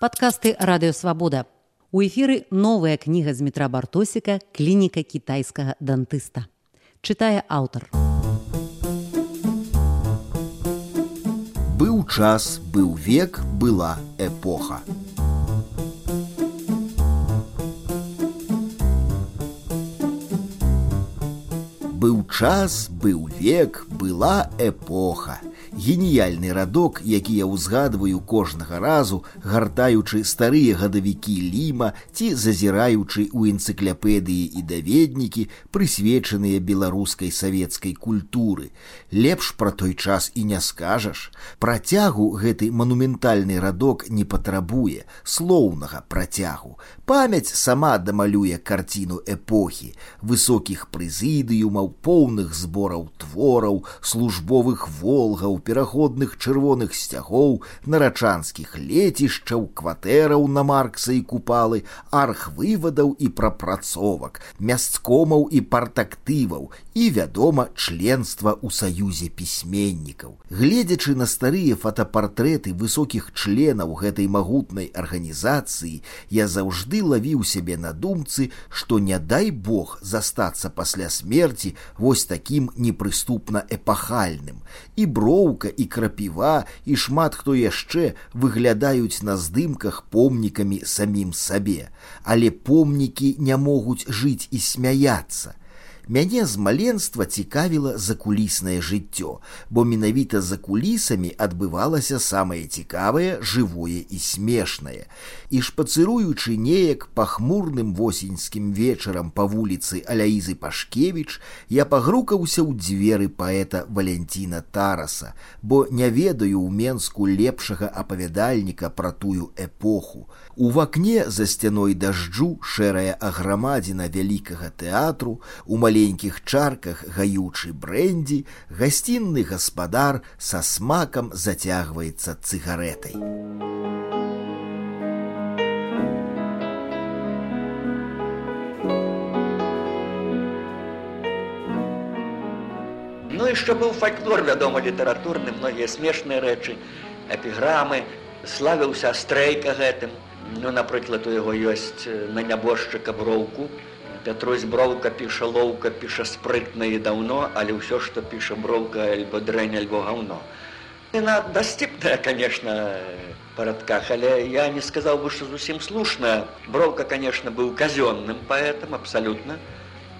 Падкасты радыёвабода. У эфіры новая кніга з метра бартосіка клініка кітайскага дантыста. Чытае аўтар. Быў час, быў век, была эпоха. Быў час, быў век, была эпоха геніяльны радок, які я ўзгадваю кожнага разу, гартаючы старыя гадавікі ліма ці зазіраючы ў энцыкляпедыі і даведнікі, прысвечаныя беларускай савецкай культуры. Лепш пра той час і не скажаш. Працягу гэты манументальны радок не патрабуе слоўнага працягу. Памяць сама дамалюе карціну эпохі, высокіх прызыдыумаў, поўных збораў твораў, службовых волгаў, пераходных чырвоных сцягоў, нарачанскіх лецішчаў, кватэраў на маркса і купалы, архвывадаў і прапрацовак, мясткомаў і партактываў і, вядома, членства ў саюзе пісьменнікаў. Гледзячы на старыя фотапартрэты высокіх членаў гэтай магутнай арганізацыі, я заўжды лавіў сябе на думцы, што не дай Бог застацца пасля смерти вось такім непрыступна эпахальным і броў броўка і крапіва і шмат хто яшчэ выглядаюць на здымках помнікамі самім сабе, але помнікі не могуць жыць і смяяцца. Мяне з маленства цікавіла закуліснае жыццё, бо менавіта за кулісамі адбывалася самае цікавае, жывое і смешнае. І шпацыруючы неяк пахмурным восеньскім вечарам па вуліцы Аляізы Пашкевіч, я пагрукаўся ў дзверы паэта Валянціна Тараса, бо не ведаю ў Менску лепшага апавядальніка пра тую эпоху. У вакне за сцяной дажджу шэрая аграмадзіна вялікага тэатру, у маленькім маленькіх чарках гаючы брэндзі, гасцінны гаспадар са смакам зацягваецца цыгаретай. Ну яшчэ быў фальклор, вядома, літаратурны, многія смешныя рэчы, эпіграмы, славіўся стрейка гэтым. Ну, напрыклад, у яго ёсць на нябожчыка броўку, Пятрусь броўка піша лоўка піша спрытна і даўно, але ўсё, што піша броўка альбо дрэнь альбо гаўно. Яна дасціпная, конечно, парадках, але я не сказаў бы, што зусім слушна. Броўка, конечно, быў казённым паэтам абсалютна.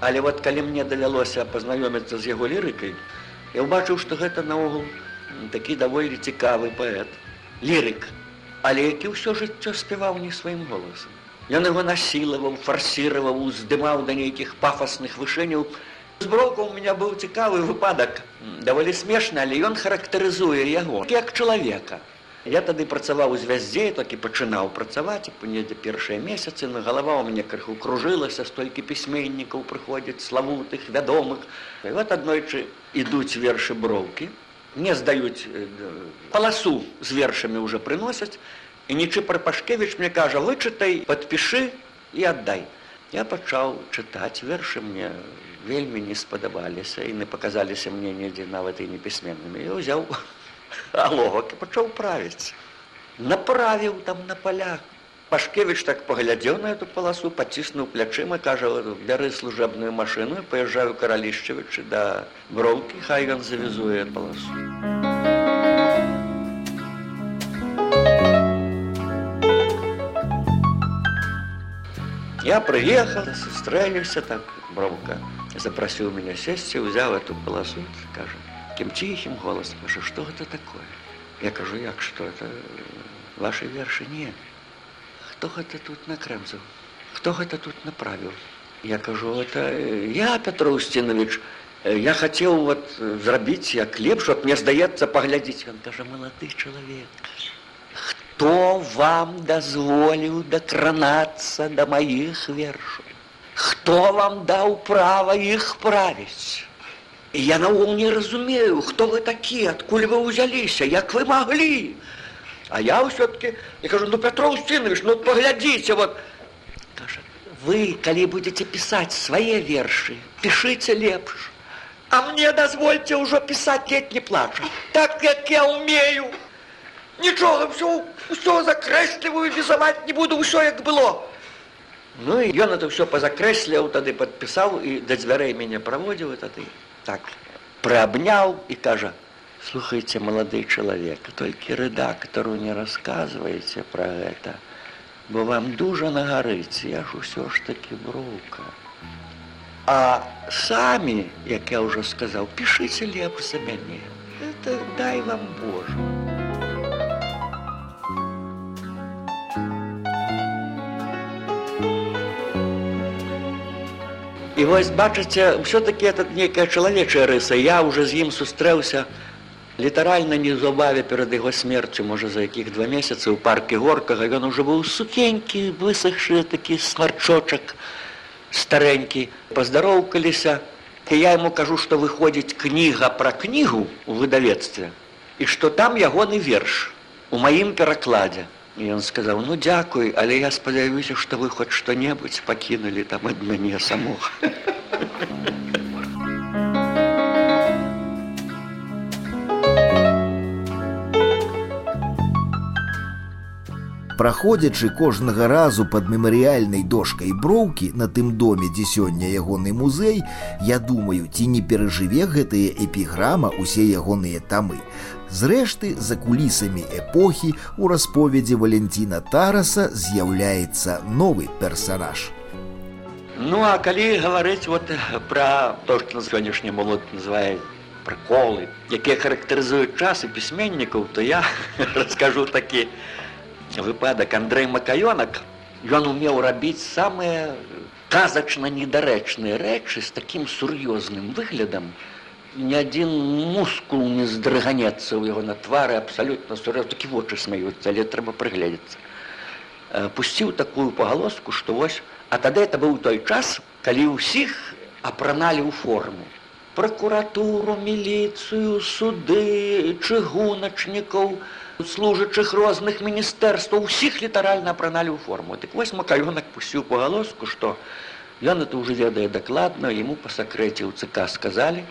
Але вот калі мне давялося пазнаёміцца з яго лірыкай, я ўбачыў, што гэта наогул такі даволі цікавы паэт, лірык, але які ўсё жыццё спяваў не сваім голасам. Ён яго насілаваў, фарсіраваў, уздымаў да нейкіх пафасных вышэняў. Зброку у меня быў цікавы выпадак, даволі смешна, але ён характарызуе яго як чалавека. Я тады працаваў у звяздзе, так і пачынаў працаваць недзе першыя месяцы на галава у мяне крыху кружылася, столькі пісьменнікаў прыходзяць славутых, вядомых. І вот аднойчы ідуць вершы броўкі, не здаюць паласу з вершамі ўжо прыносяць, І нічы Парпашкевіч мне кажа, вычытай, падпішы і аддай. Я пачаў чытаць вершы мне вельмі не спадабаліся і не паказаліся мне недзе нават і непісьменнымі. Я ўзяў алогак і пачаў правіць. Направіў там на палях. Пашкевіч так паглядзеў на эту паласу, паціснуў плячыма, кажа, бяры служебную машыну, паязджаю каралішчавічы да броўкі, хай ён завязуе паласу. Я приехал, сустрэліся так бровка. Запросил меня сесть, взял эту полосу, скажем, таким тихим голосом, кажу, что это такое? Я кажу, як, что это ваши верши? Нет. Кто это тут накрэмзал? Кто это тут направил? Я кажу, это я, Петр Устинович, я хотел вот зрабіць як лепш, вот мне здаецца паглядзець, он кажа, молодый человек хто вам дазволіў дакранацца да маіх вершаў. Хто вам даў права іх правіць? І я наогул не разумею хто вы такі адкуль вы ўзяліся як вы маглі? А я ўсё-таки я кажу ну петров сынович ну паглядзіце вот кажа, вы калі будете пісаць свае вершы пішыце лепш а мне дазвольце ўжо пісаць летні плача так як я умею нічога ўсё ўсё закрэсліваю візаваць не буду ўсё як было Ну і ён это ўсё пазакрэсляў тады падпісаў і да дзвярэй мяне праводзіў тады так прыабняў і кажа слухайте малады чалавек толькі рэдактару не расказваеце пра гэта бо вам дужа нагарыць я ж усё ж такі брука а самі як я ўжо сказаў пішыце лепш за мяне это дай вам божу І вось бачыце ўсё-таки этот нейкая чалавечая рыса я уже з ім сустрэўся літаральна неўзабаве перад яго смерцю можа за якіх два месяцы ў парке горкага. Ён уже быў сукенькі высохшы такі смарчочак старэнькі. Паздароўкаліся і я ему кажу што выходзіць кніга пра кнігу у выдавецтве і што там ягоны верш у маім перакладзе ён сказаў ну дзякуй але я спадзяюся што вы хоць што-небудзь пакінулі там ад мяне самога праходзячы кожнага разу под мемарыяльнай дошкай броўкі на тым доме дзе сёння ягоны музей я думаю ці не перажыве гэтая эпіграма усе ягоныя тамы. Зрэшты за кулісамі эпохі у расповедзе валенціна тараса з'яўляецца новы персонаж ну а калі гаварыць вот пра то што на сённяшні молод называе прыколы якія характарызуюць часы пісьменнікаў то я раскажу такі выпадак Андрэй Макаёнак, ён умеў рабіць самыя казачна недарэчныя рэчы з такім сур'ёзным выглядам. Ні адзін мускул не здрыганецца ў яго на твары абсалютна сур'ёз такі вочы смяюцца, але трэба прыгледзецца. Пусціў такую пагалоску, што вось, а тады это быў той час, калі ўсіх апраналі ў форму. Пракуратуру, міліцыю, суды, чыгуначнікаў, служачых розных міністэрстваў усіх літаральна апраналі ў форму. Так вось макаёнак пусціў пагалоску што ён это уже ведае дакладна ему па сакрэце ў ЦК сказалі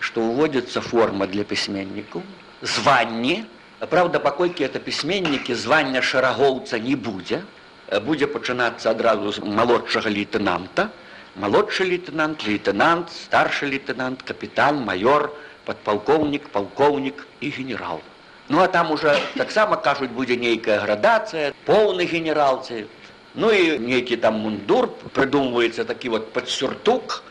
што ўводзіцца форма для пісьменнікаў званне. Праўда паколькі это пісьменнікі звання шарагоўца не будзе. Будзе пачынацца адразу з малодшага лейтенанта малодшы лейтенант лейтенант старшы лейтенант капітан майор падпалкоўнік палкоўнік і генерал Ну а там уже таксама кажуць будзе нейкая градацыя, поўны генералцы. Ну і нейкі там мундур прыдумваецца такі вот падсюртук,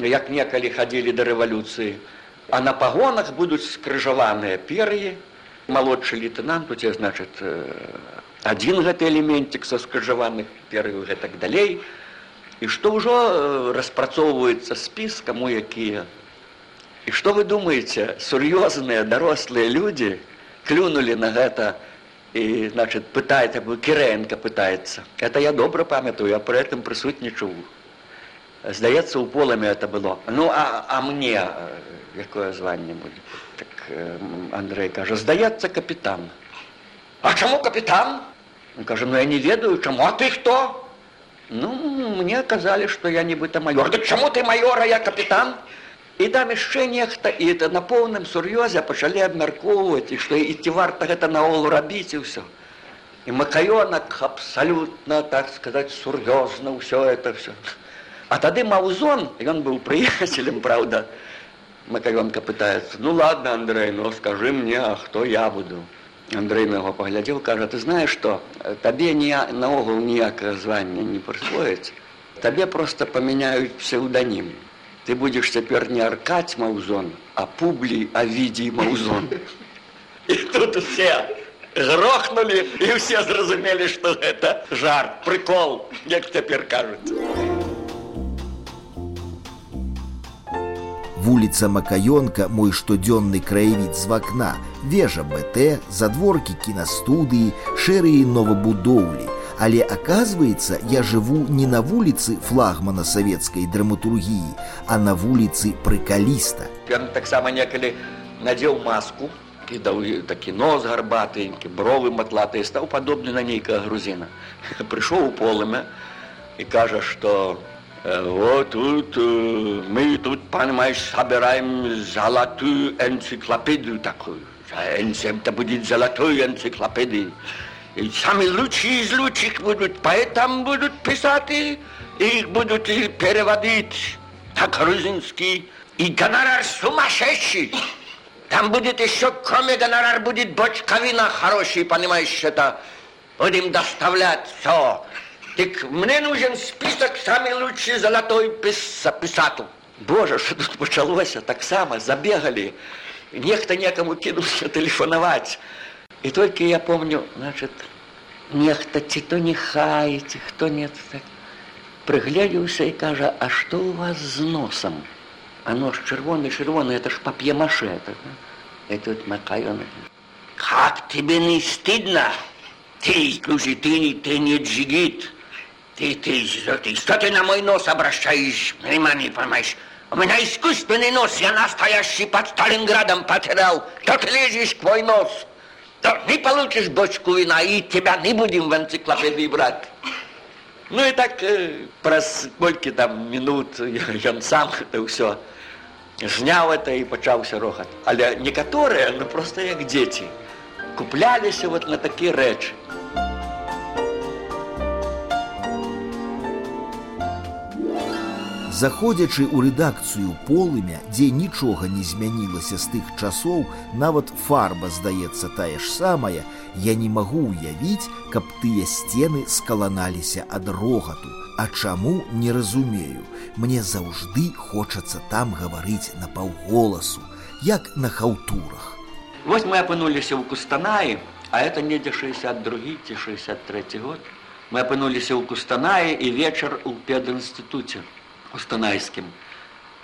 як некалі хадзілі да рэвалюцыі. А на пагонах будуць скрыжаваныя пер'і. Малодшы лейтенант у цябе значит адзін гэты элементик са скрыжаваных пер'яў гэтак далей. І што ўжо распрацоўваецца спіс, каму якія. І што вы думаеце, сур'ёзныя дарослыя людзі, клюнули на гэта і значит пытает бы кірэнка пытается это я добра памятаю я при этом прысутнічаў. Здаецца у полами это было. Ну а, а мне якое званне будет так, Андрей кажа здаецца капітан А чаму капітан? Кажа ну я не ведаю чаму. А ты хто? Ну мне казалі что я нібыта майор. Так чаму ты майора я капітан І там яшчэ нехта і это на поўным сур'ёзе пачалі абмяркоўваць і што ці варта гэта наолу рабіць і ўсё. І макаёнак абсалютна так сказаць сур'ёзна ўсё это все. А тады маўзон ён быў прыяцелем праўда. Макаёнка пытаецца ну ладно Андрей ну скажы мне а хто я буду. Андрей на яго паглядзеў кажа ты знаеш што табе не наогул ніякае звання не прысвоіць. Табе просто памяняюць псеўданім ты будзеш цяпер не аркаць маўзон, а публі авідзій маўзон. І тут усе грохнулі і ўсе зразумелі, што гэта жарт, прыкол, як цяпер кажуць. Вуліца Макаёнка мой штодзённы краявід з вакна, вежа БТ, задворкі кінастудыі, шэрыі новабудоўлі, Але оказывается, я живу не на вуліцы флагмана савецкай драматургіі, а на вуліцы прыкаліста. Ён таксама некалі надзеў маску, кідаў такі нос гарбатынькі, бровы матлатыя стаў падобны на нейкага грузіна. Прыйшоў у полымя і кажа, што вот тут мы тут панамаеш сабіраем залатую энцыклапедыю такую. Это будет золотой энциклопедией. И самые лучшие из лучших будут, поэтому будут писать, и их будут переводить на грузинский. И гонорар сумасшедший. Там будет еще, кроме гонорар, будет бочка вина хороший, понимаешь, это будем доставлять все. Так мне нужен список самый лучший золотой пис писатель. Боже, что тут почалося, так само забегали. Нехто некому кинулся телефоновать. И только я помню, значит, нехто ці то не хаеце, хто не так прыгледзеўся і кажа, а што у вас з носам? Оно ж чырвоны чырвоны, это ж пап'емаше это. И тут Макайон. Как тебе не стыдно? Ты, слушай, ты, ты не джигит. Ты, ты, ты, что ты на мой нос обращаешь внимание, понимаешь? У меня искусственный нос, я настоящий под Сталинградом потерял. Что ты лезешь к мой нос? То не получишь бочку вина, и тебя не будем в энциклопедии брать. Ну и так э, праз колькі там минут ён сам это ўсё зняў это і пачаўся рохат. Але некаторыя ну просто як дзеці купляліся вот на такія рэчы. Заходзячы ў рэдакцыю полымя, дзе нічога не змянілася з тых часоў, нават фарба здаецца тая ж самая, я не магу ўявіць, каб тыя сцены скаланаліся ад рогату. А чаму не разумею, мне заўжды хочацца там гаварыць на паўголасу, як на хаўтурах. Вось мы апынуліся ў кустанаі, а это недзе 62 ці 63 год. Мы апынуліся ў кустанаі і вечар у педінстытуце устанайскім.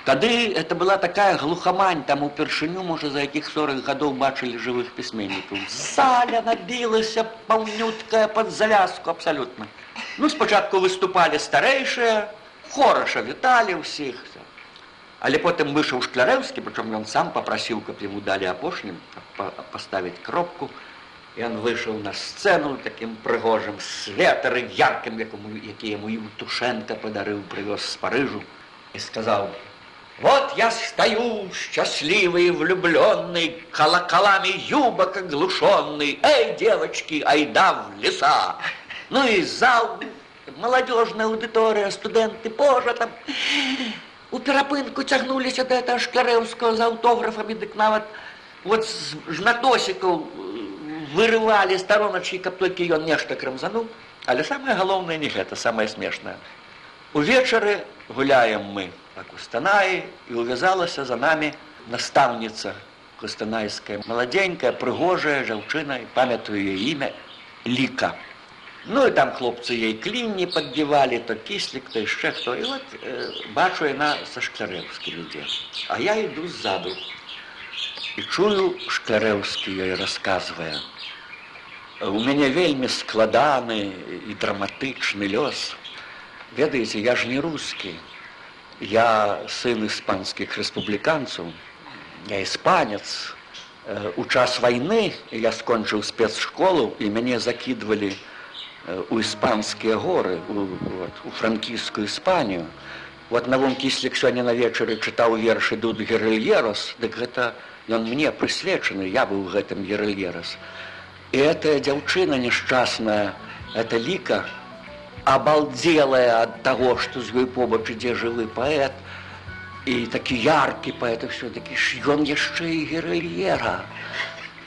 Тады это была такая глухамань, там упершыню, можа, за якіх 40 гадоў бачылі жывых пісьменнікаў. Саля набілася паўнюткая пад завязку абсалютна. Ну спачатку выступалі старэйшыя, хораша віталі ўсіх. Але потым выйшаў шклярэўскі, прычым ён сам папрасіў, каб яму далі апошнім паставіць кропку. І он выйшаў на сцэну такім прыгожым светары яркім, якому, які яму Тушенко падарыў прывёз з Парыжу і сказаў: Вот я стою, счастливый и влюбленный, колоколами юбок оглушенный. Эй, девочки, айда в леса. Ну и зал, молодежная аудитория, студенты, боже, там у перапынку цягнуліся да этого шклярэўскага з аўтографамі, дык нават вот з жнатосікаў вырывалі староначкі, каб толькі ён нешта крамзануў. Але самае галоўнае не гэта, самае смешнае. Увечары гуляем мы по Кустанаі і увязалася за нами настаўніца кустанайская, маладзенькая, прыгожая жаўчына і памятаю яе імя ліка. Ну і там хлопцы ей клінні падбівалі, то кіслік, то яшчэ хто і вот э, бачу яна са шклярэўскі людзе. А я іду ззаду і чую шклярэўскі ёй расказвае. У мяне вельмі складаны і драматычны лёс. Ведаеце я ж не рускі. Я сын іспанскіх рэспубліканцаў я іспанец. У час вайны я скончыў спецшколу і мяне закідвалі у іспанскія горы у, вот, у франкійскую іспанію. Вот навон кіслік сёння на вечары чытаў вершы дуд геральерос дык гэта ён мне прысвечаны я быў гэтым геральерос і этая дзяўчына няшчасная это ліка обалделая от того, что з ёй побач ідзе жывы паэт і такі яркі паэт все-таки ж ён яшчэ і геральера.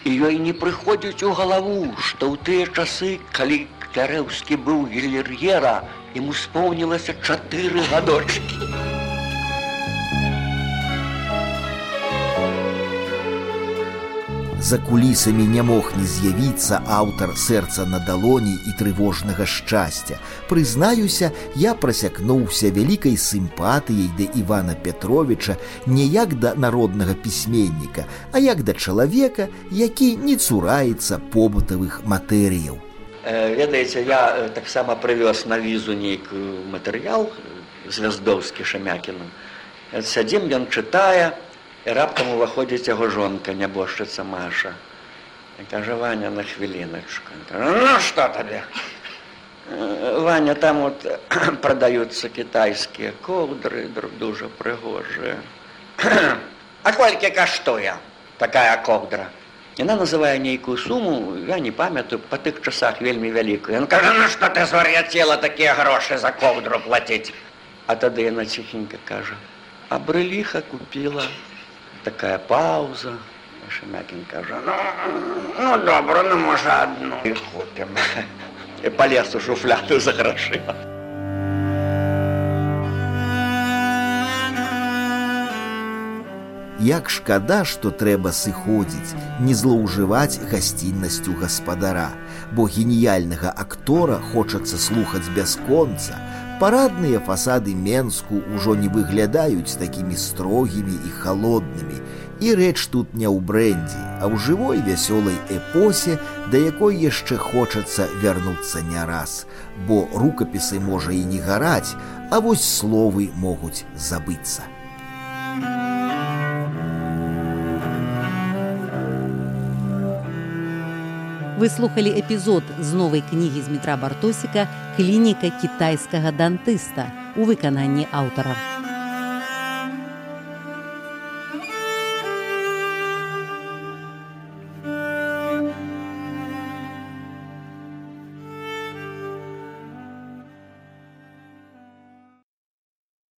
І ёй не прыходзіць у галаву, што ў тыя часы, калі Клярэўскі быў гелер'ера, ему споўнілася чатыры гадочкі. За кулісамі не мог не з'явіцца аўтар сэрца на далоні і трывожнага шчасця. Прызнаюся, я прасякнуўся вялікай сімпатыяй да Івана Петровича не як да народнага пісьменніка, а як да чалавека, які не цураецца побытавых матэрыяў. Ведаеце, я таксама прывёз на візу нейкі матэрыял звяздоўскі шамякіным. Сядзім ён чытае, раптам уваходзіць яго жонка нябожчыца маша. Кажа ваня на хвіліначку ну что табе ваня там вот продаюцца кітайскія коўдры друг дужа прыгожыя а колькі каштуе такая коўдра Яна называе нейкую суму, я не памятаю па тых часах вельмі вялікую. Ён кажа, ну што ты звар'яцела такія грошы за ковдру плаціць. А тады яна ціхенька кажа: А брыліха купіла такая пауза. Шамякін кажа: ну, ну добра, ну можа адну і купім. І палез у шуфляду за грашыма. Як шкада, што трэба сыходзіць, не злоўжываць гасціннасцю гаспадара, бо геніяльнага актора хочацца слухаць бясконца. Парадныя фасады Менску ўжо не выглядаюць такімі строгімі і халоднымі. І рэч тут не ў брэндзі, а ў жывой вясёлай эпосе, да якой яшчэ хочацца вярнуцца не раз, бо рукапісы можа і не гараць, а вось словы могуць забыцца. Вы слухали эпізод з новай кнігі з метра бартосіка клініка кітайскага дантыста у выкананні аўтара.